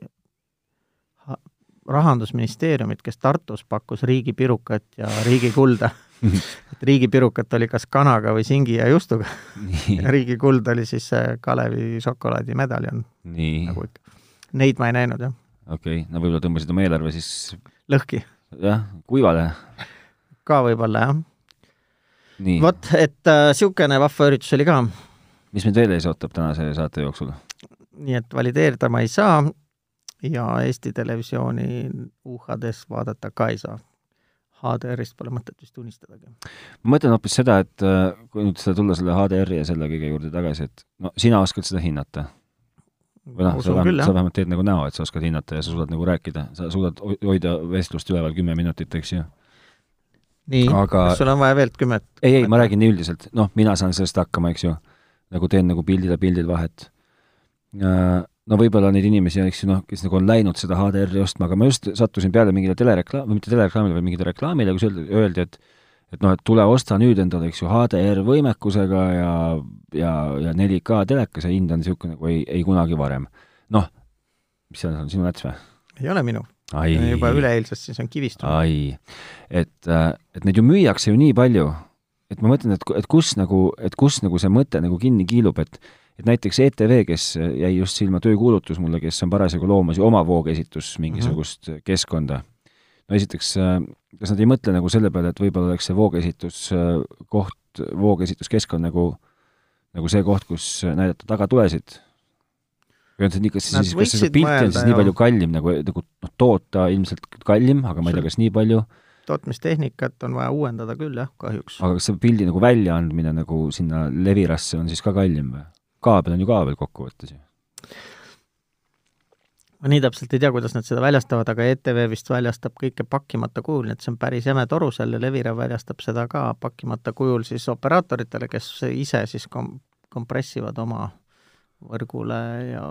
rahandusministeeriumit, kes Tartus pakkus riigipirukat ja riigikulda et riigipirukat oli kas kanaga või singi ja justuga ja riigikuld oli siis Kalevi šokolaadimedaljon, nagu ikka. Neid ma ei näinud, jah. okei okay. no võib-olla tõmbasid oma eelarve siis lõhki jah, kuivale. ka võib-olla, jah. vot, et niisugune äh, vahva üritus oli ka. mis meid veel ees ootab tänase saate jooksul? nii et valideerida ma ei saa ja Eesti Televisiooni UHD-s vaadata ka ei saa. HDR-ist pole mõtet vist unistadagi. ma mõtlen hoopis seda, et äh, kui nüüd seda tulla selle HDR-i ja selle kõige juurde tagasi, et no sina oskad seda hinnata. või noh, sa vähemalt, sa. vähemalt teed nagu näo, et sa oskad hinnata ja sa suudad nagu rääkida, sa suudad hoi- hoida vestlust üleval kümme minutit, eks ju. nii aga- kas sul on vaja veel kümmet? ei, ei, ma räägin nii üldiselt, noh, mina saan sellest hakkama, eks ju. nagu teen nagu pildile pildil vahet. No võib-olla neid inimesi, eks ju, noh, kes nagu on läinud seda HDR-i ostma, aga ma just sattusin peale mingile telereklaam, või mitte telereklaamile, vaid mingile reklaamile, kus öeldi, öeldi, et et noh, et tule osta nüüd endale, eks ju, HDR võimekusega ja, ja, ja 4K telekas ja hind on niisugune nagu ei, ei kunagi varem. noh, mis see on, sinu näts või? ei ole minu. juba üleeilsest siis on kivistunud. ai, et, et neid ju müüakse ju nii palju, et ma mõtlen, et, et kus nagu, et kus nagu see mõte nagu kinni kiilub, et et näiteks ETV, kes jäi just silma töökuulutus mulle, kes on parasjagu loomas ju oma voogesitus mingisugust mm -hmm. keskkonda. no esiteks, äh, kas nad ei mõtle nagu selle peale, et võib-olla oleks see voogesituskoht, voogesituskeskkond nagu, nagu see koht, kus näidata tagatulesid? või on see nii, kas siis, kas see pilt on siis nii palju kallim nagu, nagu noh, toota ilmselt kallim, aga ma ei tea, kas nii palju tootmistehnikat on vaja uuendada küll, jah, kahjuks. aga kas see pildi nagu väljaandmine nagu sinna levirasse on siis ka kallim või? Kaabel on ju ka veel kokkuvõttes ju. ma nii täpselt ei tea, kuidas nad seda väljastavad, aga ETV vist väljastab kõike pakkimata kujul, nii et see on päris jäme toru seal ja Levira väljastab seda ka pakkimata kujul siis operaatoritele, kes ise siis kom-, kompressivad oma võrgule ja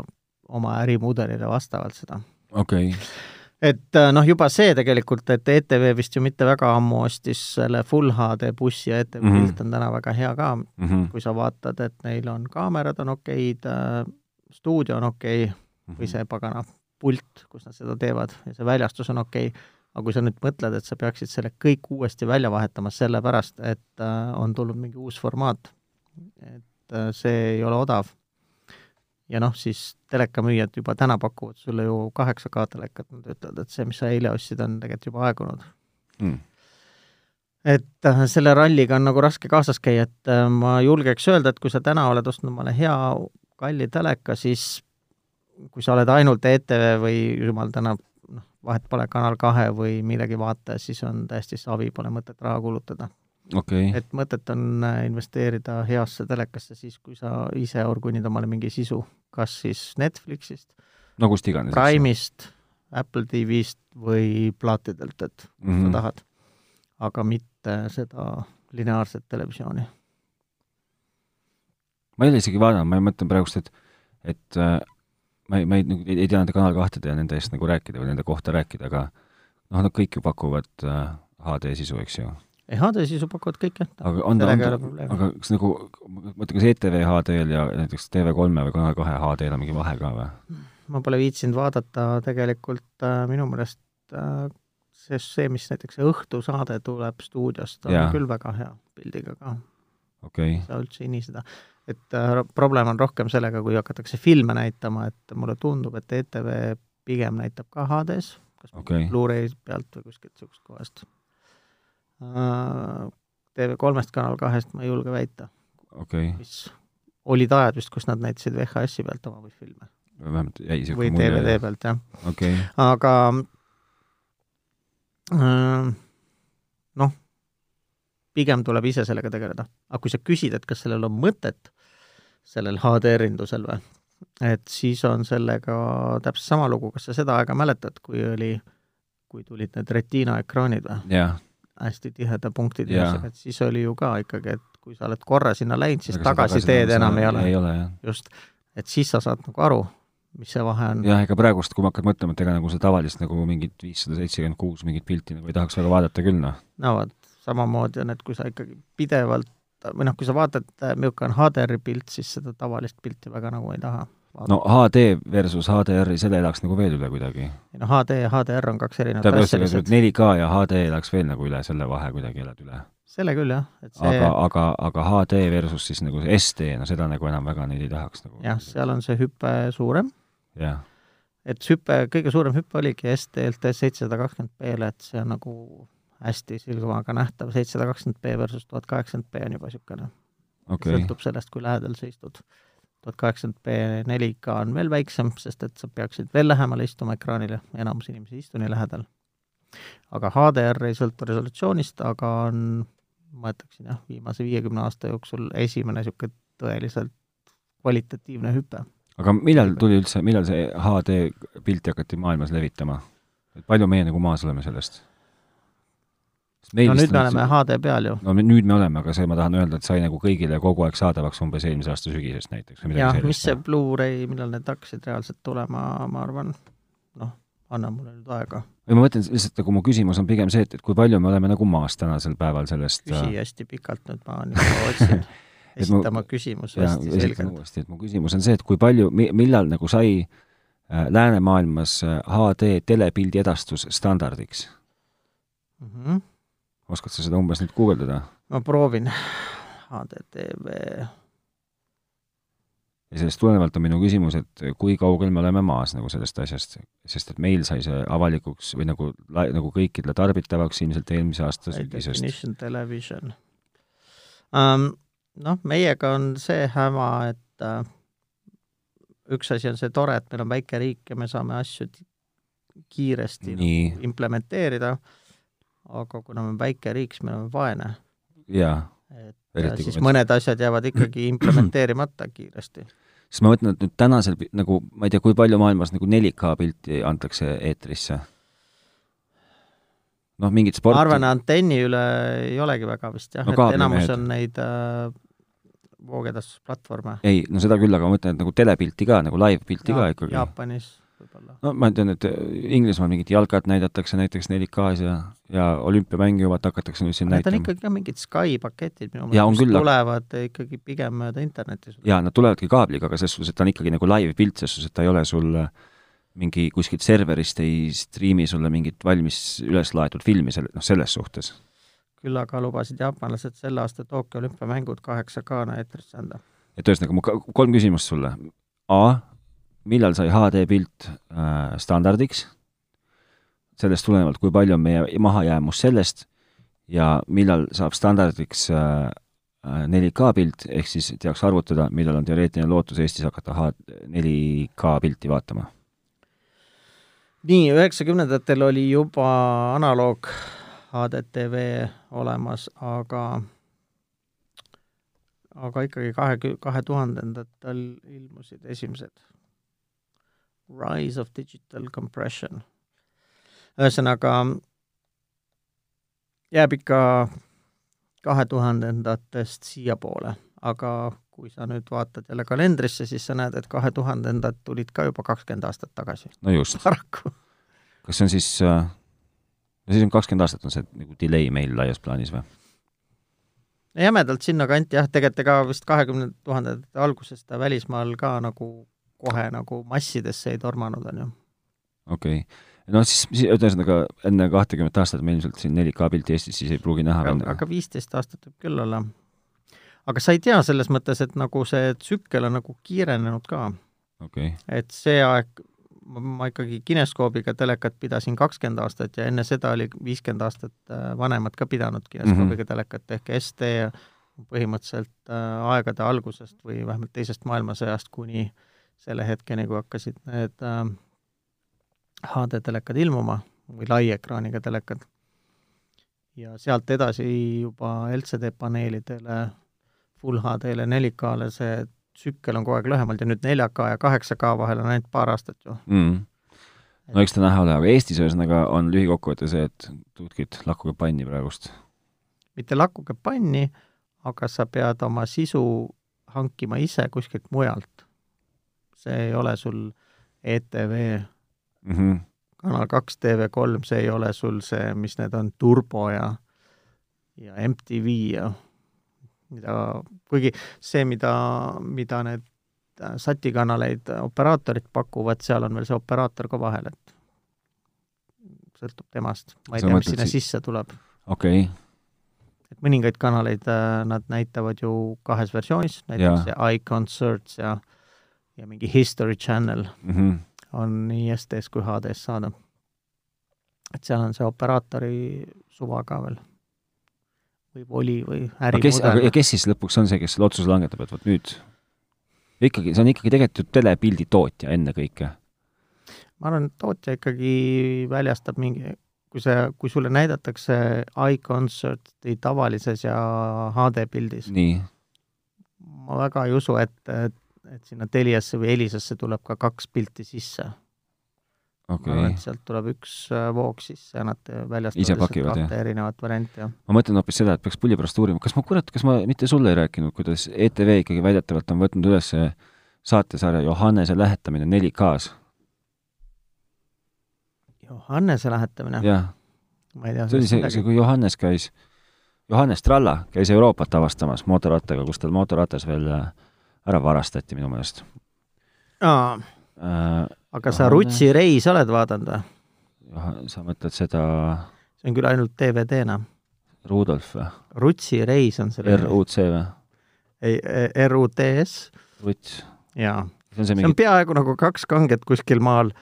oma ärimudelile vastavalt seda. okei okay et äh, noh, juba see tegelikult, et ETV vist ju mitte väga ammu ostis selle full HD bussi ja ETV mm -hmm. pilt on täna väga hea ka mm, -hmm. kui sa vaatad, et neil on kaamerad on okeid, äh, stuudio on okei okay, või mhm. see pagana pult, kus nad seda teevad ja see väljastus on okei okay., aga kui sa nüüd mõtled, et sa peaksid selle kõik uuesti välja vahetama sellepärast, et äh, on tulnud mingi uus formaat, et see ei ole odav ja noh, siis telekamüüjad juba täna pakuvad sulle ju 8K telekat, nad ütlevad, et see, mis sa eile ostsid, on tegelikult juba aegunud. Mm.. et äh, selle ralliga on nagu raske kaasas käia, et äh, ma julgeks öelda, et kui sa täna oled ostnud omale hea kalli teleka, siis kui sa oled ainult ETV või jumal tänav, noh, vahet pole, Kanal kahe või millegi vaataja, siis on täiesti savi, pole mõtet raha kulutada okay.. et mõtet on äh, investeerida heasse telekasse siis, kui sa ise orgunnid omale mingi sisu, kas siis Netflixist, no kust iganes. Prime'ist, Apple TV-st või plaatidelt, et mm -hmm. sa mhm. tahad. aga mitte seda lineaarset televisiooni. ma ei ole isegi vaadanud, ma mõtlen praegust, et, et äh, ma ei, ma ei, nagu ei, ei tea nende Kanal kahtede ja nende eest nagu rääkida või nende kohta rääkida, aga noh, nad kõik ju pakuvad äh, HD sisu, eks ju ei, HD sisu pakuvad kõik jah. aga on ta, aga kas nagu, ma mõtlen, kas ETV HD-l ja näiteks TV3 või Kanal kahe HD-l on mingi vahe ka või? ma pole viitsinud vaadata tegelikult äh, minu meelest äh, see, see, mis näiteks õhtusaade tuleb stuudiost, on ja. küll väga hea pildiga ka. okei okay.. ei saa üldse iniseda. et äh, probleem on rohkem sellega, kui hakatakse filme näitama, et mulle tundub, et ETV pigem näitab ka HD-s, kas okay. Blu-ray pealt või kuskilt niisugust kohast TV3-st, Kanal kahest ma ei julge väita. Okay.. mis olid ajad vist, kus nad näitasid VHS-i pealt oma filme. vähemalt jäi siuke või DVD pealt, jah. Okay.. aga äh, noh, pigem tuleb ise sellega tegeleda. aga kui sa küsid, et kas sellel on mõtet, sellel HD-rindusel või, et siis on sellega täpselt sama lugu, kas sa seda aega mäletad, kui oli, kui tulid need Retina ekraanid või? jah hästi tiheda punktidega, et siis oli ju ka ikkagi, et kui sa oled korra sinna läinud, siis tagasiteed enam ei ole. ei ole, jah. just, et siis sa saad nagu aru, mis see vahe on. jah, ega praegust, kui ma hakkan mõtlema, et ega nagu seda tavalist nagu mingit viissada seitsekümmend kuus mingit pilti nagu ei tahaks väga vaadata küll, noh. no vot, samamoodi on, et kui sa ikkagi pidevalt või noh, kui sa vaatad, milline on HDR-i pilt, siis seda tavalist pilti väga nagu ei taha no HD versus HDR-i, selle elaks nagu veel üle kuidagi. no HD ja HDR on kaks erinevat asja lihtsalt. 4K ja HD elaks veel nagu üle, selle vahe kuidagi elad üle. selle küll, jah, et see aga, aga, aga HD versus siis nagu SD, no seda nagu enam väga neid ei tahaks nagu. jah, seal on see hüpe suurem. jah. et hüpe, kõige suurem hüpe oligi SD-lt seitsesada kakskümmend B-le, et see on nagu hästi silmaga nähtav, seitsesada kakskümmend B versus tuhat kaheksakümmend B on juba niisugune okay.. sõltub sellest, kui lähedal sa istud tuhat kaheksakümmend B 4K on veel väiksem, sest et sa peaksid veel lähemale istuma ekraanile, enamus inimesi ei istu nii lähedal. aga HDR ei sõltu resolutsioonist, aga on, ma ütleksin jah, viimase viiekümne aasta jooksul esimene niisugune tõeliselt kvalitatiivne hüpe. aga millal tuli üldse, millal see HD pilti hakati maailmas levitama? palju meie nagu maas oleme sellest? No nüüd me oleme see... HD peal ju. no nüüd me oleme, aga see, ma tahan öelda, et sai nagu kõigile kogu aeg saadavaks umbes eelmise aasta sügisest näiteks. jah, mis see Blu-ray, millal need hakkasid reaalselt tulema, ma arvan, noh, anna mulle nüüd aega. või ma mõtlen lihtsalt nagu mu küsimus on pigem see, et, et kui palju me oleme nagu maas tänasel päeval sellest küsi äh, hästi pikalt nüüd, ma nüüd otsin [LAUGHS] esitama mu... küsimus hästi selgelt. uuesti, et mu küsimus on see, et kui palju, millal nagu sai äh, läänemaailmas äh, HD telepildi edastus standardiks mm? -hmm oskad sa seda umbes nüüd guugeldada? ma proovin. HDTV. ja sellest tulenevalt on minu küsimus, et kui kaugel me oleme maas nagu sellest asjast, sest et meil sai see avalikuks või nagu, nagu kõikidele tarbitavaks ilmselt eelmise aasta sügisest. Definition television um,. Noh, meiega on see häma, et uh, üks asi on see tore, et meil on väike riik ja me saame asju kiiresti Nii. implementeerida, aga kuna me oleme väike riik, siis me oleme vaene. jaa. et Eriti, siis mõned asjad jäävad ikkagi [CLEARS THROAT] implementeerimata kiiresti siis ma mõtlen, et nüüd tänasel nagu, ma ei tea, kui palju maailmas nagu 4K pilti antakse eetrisse? noh, mingid sport-. ma arvan, antenni üle ei olegi väga vist jah no,, et enamus on neid äh, voogedastusplatvorme. ei, no seda küll, aga ma mõtlen, et nagu telepilti ka, nagu live-pilti ka ikkagi. Jaapanis võib-olla. no ma tean, et Inglismaal mingit jalkat näidatakse näiteks 4K-s ja, ja olümpiamänge juba hakatakse nüüd siin näitama. Need on ikkagi ka mingid Sky paketid minu meelest, mis tulevad ikkagi pigem mööda internetti. jaa, nad tulevadki kaabliga, aga selles suhtes, et ta on ikkagi nagu live-pilt, selles suhtes, et ta ei ole sul mingi kuskilt serverist ei striimi sulle mingit valmis üles laetud filmi selle, noh, selles suhtes. küll aga lubasid jaapanlased selle aasta Tokyo olümpiamängud 8K-na eetrisse anda. et ühesõnaga, mu kolm küsimust sulle. A, millal sai HD-pilt äh, standardiks, sellest tulenevalt, kui palju on meie mahajäämus sellest ja millal saab standardiks äh, 4K äh, pilt, ehk siis teaks arvutada, millal on teoreetiline lootus Eestis hakata H 4K pilti vaatama? nii, üheksakümnendatel oli juba analoog HDTV olemas, aga aga ikkagi kahe, kahe tuhandendatel ilmusid esimesed Rise of Digital Compression. ühesõnaga, jääb ikka kahe tuhandendatest siiapoole, aga kui sa nüüd vaatad jälle kalendrisse, siis sa näed, et kahe tuhandendad tulid ka juba kakskümmend aastat tagasi. no just. paraku. kas see on siis äh,, no siis on kakskümmend aastat on see nagu delay meil laias plaanis või? jämedalt sinnakanti jah, tegelikult ega vist kahekümne tuhandete alguses ta välismaal ka nagu kohe nagu massidesse ei tormanud, on ju. okei okay., noh siis, siis ühesõnaga enne kahtekümmet aastat me ilmselt siin 4K pilti Eestis siis ei pruugi näha aga, aga viisteist aastat võib küll olla. aga sa ei tea selles mõttes, et nagu see tsükkel on nagu kiirenenud ka okay.. et see aeg, ma ikkagi kineskoobiga telekat pidasin kakskümmend aastat ja enne seda oli viiskümmend aastat äh, vanemad ka pidanud kineskoobiga mm -hmm. telekat ehk ST põhimõtteliselt äh, aegade algusest või vähemalt teisest maailmasõjast kuni äh, selle hetkeni, kui hakkasid need äh, HD-telekad ilmuma või laiekraaniga telekad. ja sealt edasi juba LCD paneelidele, Full HD-le, 4K-le see tsükkel on kogu aeg lühemalt ja nüüd 4K ja 8K vahel on ainult paar aastat ju mm.. no eks ta näha ole, aga Eestis ühesõnaga on lühikokkuvõte see, et tutkid, lakkuge panni praegust. mitte lakkuge panni, aga sa pead oma sisu hankima ise kuskilt mujalt see ei ole sul ETV mm, -hmm. Kanal kaks, TV3, see ei ole sul see, mis need on, Turbo ja ja MTV ja mida, kuigi see, mida, mida need satikanaleid operaatorid pakuvad, seal on veel see operaator ka vahel, et sõltub temast. ma ei Sa tea, mis sinna si sisse tuleb. okei okay. et mõningaid kanaleid äh, nad näitavad ju kahes versioonis, näiteks see iConcerts ja ja mingi History Channel mm -hmm. on nii SD-s kui HD-s saada. et seal on see operaatori suva ka veel või voli või ärimudel. ja kes siis lõpuks on see, kes selle otsuse langetab, et vot nüüd ikkagi, see on ikkagi tegelikult ju telepildi tootja ennekõike? ma arvan, et tootja ikkagi väljastab mingi, kui see, kui sulle näidatakse iConcerti tavalises ja HD pildis, ma väga ei usu, et, et et sinna Teliasse või Elisasse tuleb ka kaks pilti sisse okay.. sealt tuleb üks äh, voog sisse ja nad väljastavad kahte erinevat varianti, jah. ma mõtlen hoopis seda, et peaks pulli pärast uurima, kas ma, kurat, kas ma mitte sulle ei rääkinud, kuidas ETV ikkagi väidetavalt on võtnud üles saatesarja Johannese lähetamine 4K-s? Johannese lähetamine? ma ei tea. see oli see, see, kui Johannes käis, Johannes Tralla käis Euroopat avastamas mootorrattaga, kus tal mootorratas veel äh, ära varastati minu meelest. aa äh,, aga sa Rutsi reis oled vaadanud või? sa mõtled seda see on küll ainult DVD-na. Rudolf või? Rutsi reis on selle RUC või? ei, RUTS. Ruts. jaa, see on see see on mingi, peaaegu nagu kaks kanget kuskil maal,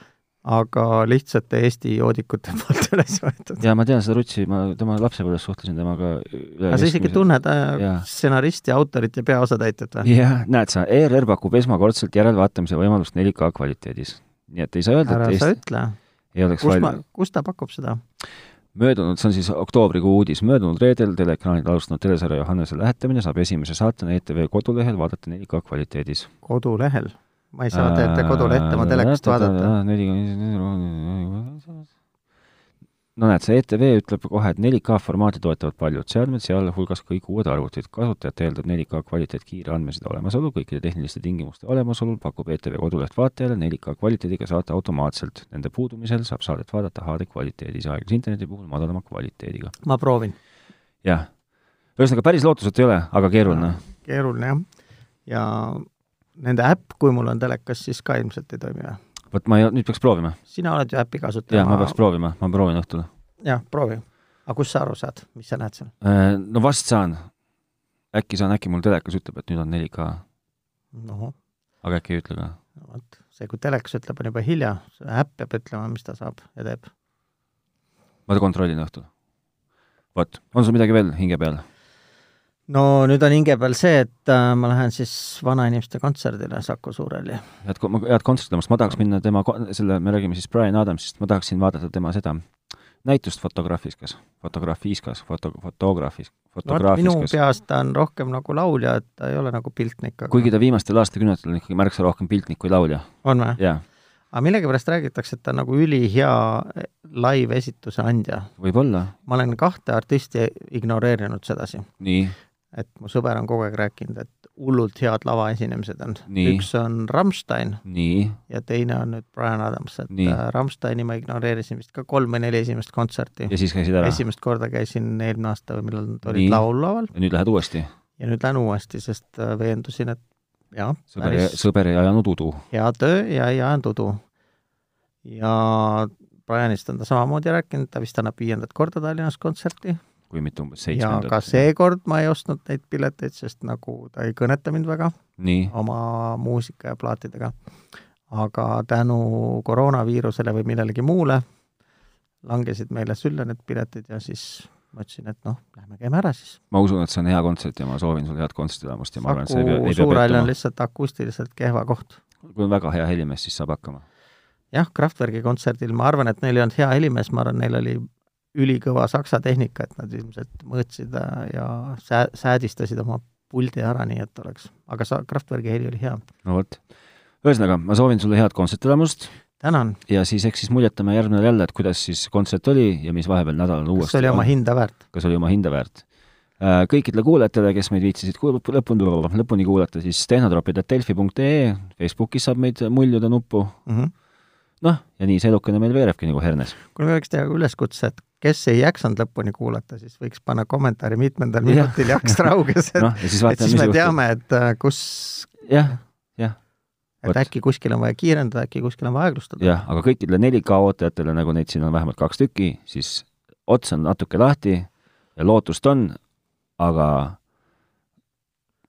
aga lihtsate Eesti joodikute [LAUGHS] poolt üles võetud. jaa, ma tean seda Rutsi, ma tema lapsepõlves suhtlesin temaga aga sa isegi tunned äh, stsenaristi, autorit ja peaosatäitjat või? jah, näed sa, ERR pakub esmakordselt järelvaatamise võimalust 4K kvaliteedis. nii et ei saa öelda, ära et sa Eesti ütle, ei oleks kus valmis., kus ta pakub seda? möödunud, see on siis oktoobrikuu uudis, möödunud reedel teleekraanil alustanud telesarja Johannese lähetamine saab esimese saatena ETV kodulehel vaadata 4K kvaliteedis. kodulehel. Ma ei saa teie kodulehte oma telekast vaadata. no näed, see ETV ütleb kohe, et 4K formaati toetavad paljud seadmed, sealhulgas kõik uued arvutid. kasutajat eeldab 4K kvaliteet kiire andmeside olemasolu, kõikide tehniliste tingimuste olemasolul pakub ETV koduleht vaatajale 4K kvaliteediga saate automaatselt. Nende puudumisel saab saadet vaadata HD kvaliteedis, aeglase interneti puhul madalama kvaliteediga. ma proovin. jah, ühesõnaga päris lootusetu ei ole, aga keeruline. keeruline jah. ja nende äpp, kui mul on telekas, siis ka ilmselt ei toimi või? vot ma ei, nüüd peaks proovima. sina oled ju äpi kasutaja. jah, ma peaks proovima, ma proovin õhtul. jah, proovi. aga kust sa aru saad, mis sa näed seal? no vast saan. äkki saan, äkki mul telekas ütleb, et nüüd on 4K, noh, aga äkki ei ütle ka. vot see, kui telekas ütleb, on juba hilja, see äpp peab ütlema, mis ta saab ja teeb. ma kontrollin õhtul. vot, on sul midagi veel hinge peal? No nüüd on hinge peal see, et äh, ma lähen siis vanainimeste kontserdile Saku Suurhalli. head, head kontsertidamast, ma tahaks minna tema, selle, me räägime siis Brian Adamsist, ma tahaksin vaadata tema seda näitust Fotografiskas, Fotografiskas, foto, fotograafis, vot minu Fotografiskas. peas ta on rohkem nagu laulja, et ta ei ole nagu piltnik, aga kuigi ta viimastel aastakümnetel on ikkagi märksa rohkem piltnik kui laulja. on või? jaa, aga millegipärast räägitakse, et ta on nagu ülihea live-esituse andja. võib-olla, ma olen kahte artisti ignoreerinud sedasi, nii, et mu sõber on kogu aeg rääkinud, et hullult head lavaesinemised on. Üks on Rammstein nii, ja teine on nüüd Brian Adams, et Nii. äh, Rammsteini ma ignoreerisin vist ka kolm või neli esimest kontserti. ja siis käisid ära. esimest korda käisin eelmine aasta või millal nad olid laulullaval ja nüüd lähed uuesti? ja nüüd lähen uuesti, sest äh, veendusin, et jah, sõber ja, päris sõber ei ajanud udu. hea töö ja ei ajanud udu. ja Brianist on ta samamoodi rääkinud, ta vist annab viiendat korda Tallinnas kontserti kui mitte umbes ja seitsmendat. ka seekord ma ei ostnud neid pileteid, sest nagu ta ei kõneta mind väga nii, oma muusika ja plaatidega. aga tänu koroonaviirusele või millelegi muule langesid meile sülle need piletid ja siis ma ütlesin, et noh, lähme käime ära siis. ma usun, et see on hea kontsert ja ma soovin sulle head kontsertielamust ja ma arvan, et see ei pea, ei pea Suurhall on lihtsalt akustiliselt kehva koht. kui on väga hea helimees, siis saab hakkama. jah, Kraftwerki kontserdil ma arvan, et neil ei olnud hea helimees, ma arvan, neil oli ülikõva saksa tehnika, et nad ilmselt mõõtsid äh, ja sää-, säädistasid oma puldi ära, nii et oleks, aga sa, Kraftwerki heli oli hea. no vot. ühesõnaga, ma soovin sulle head kontsertielamust tänan, ja siis eks siis muljatame järgmine jälle, et kuidas siis kontsert oli ja mis vahepeal nädalal kas uuesti see oli oma hinda väärt? kas oli oma hinda väärt. Kõikidele kuulajatele, kes meid viitsisid lõpuni, lõpuni kuulata, siis tehnotropid.delfi.ee, Facebookis saab meid muljuda nuppu, Mm -hmm. noh, ja nii see elukene meil veerebki nagu hernes. kui me võiks teha üleskutse, et kes ei jaksanud lõpuni kuulata, siis võiks panna kommentaari mitmendal minutil jaks rauges, et [LAUGHS] ja siis et vaatame, siis mis me juhtub. teame, et äh, kus, jah, jah, et Vot. äkki kuskil on vaja kiirendada, äkki kuskil on vaja aeglustada. jah, aga kõikidele 4K ootajatele, nagu neid siin on vähemalt kaks tükki, siis ots on natuke lahti ja lootust on, aga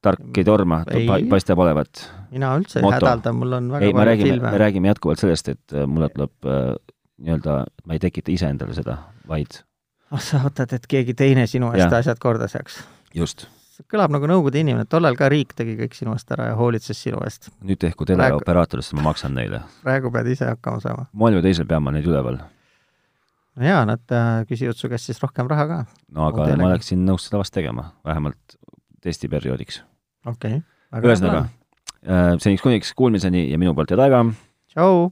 tark ei torma, paistab olevat. mina üldse ei hädalda, mul on väga ei, palju räägime, filme me. räägime jätkuvalt sellest, et äh, mulle tuleb äh, nii-öelda, ma ei tekita iseendale seda, vaid ah sa ootad, et keegi teine sinu eest Jah. asjad korda seaks. just, kõlab nagu Nõukogude inimene, tollal ka riik tegi kõik sinu eest ära ja hoolitses sinu eest. nüüd tehku teleoperaatorist, ma maksan neile. praegu pead ise hakkama saama. moel või teisel pean ma neid üleval. no jaa, nad äh, küsivad su käest siis rohkem raha ka. no aga Modelegi. ma oleksin nõus seda vast tegema, vähemalt testiperioodiks. okei okay.. ühesõnaga, seniks kuniks kuulmiseni ja minu poolt head aega tšau.